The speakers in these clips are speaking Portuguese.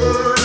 world.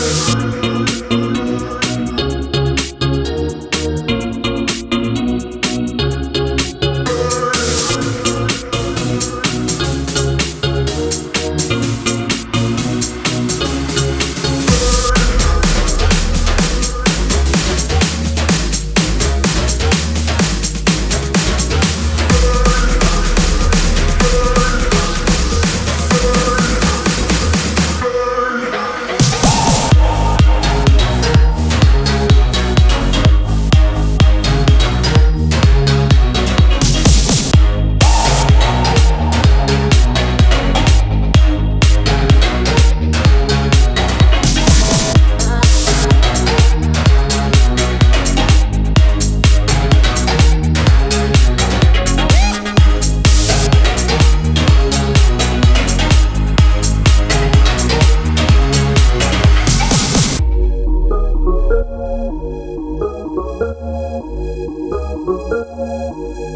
Música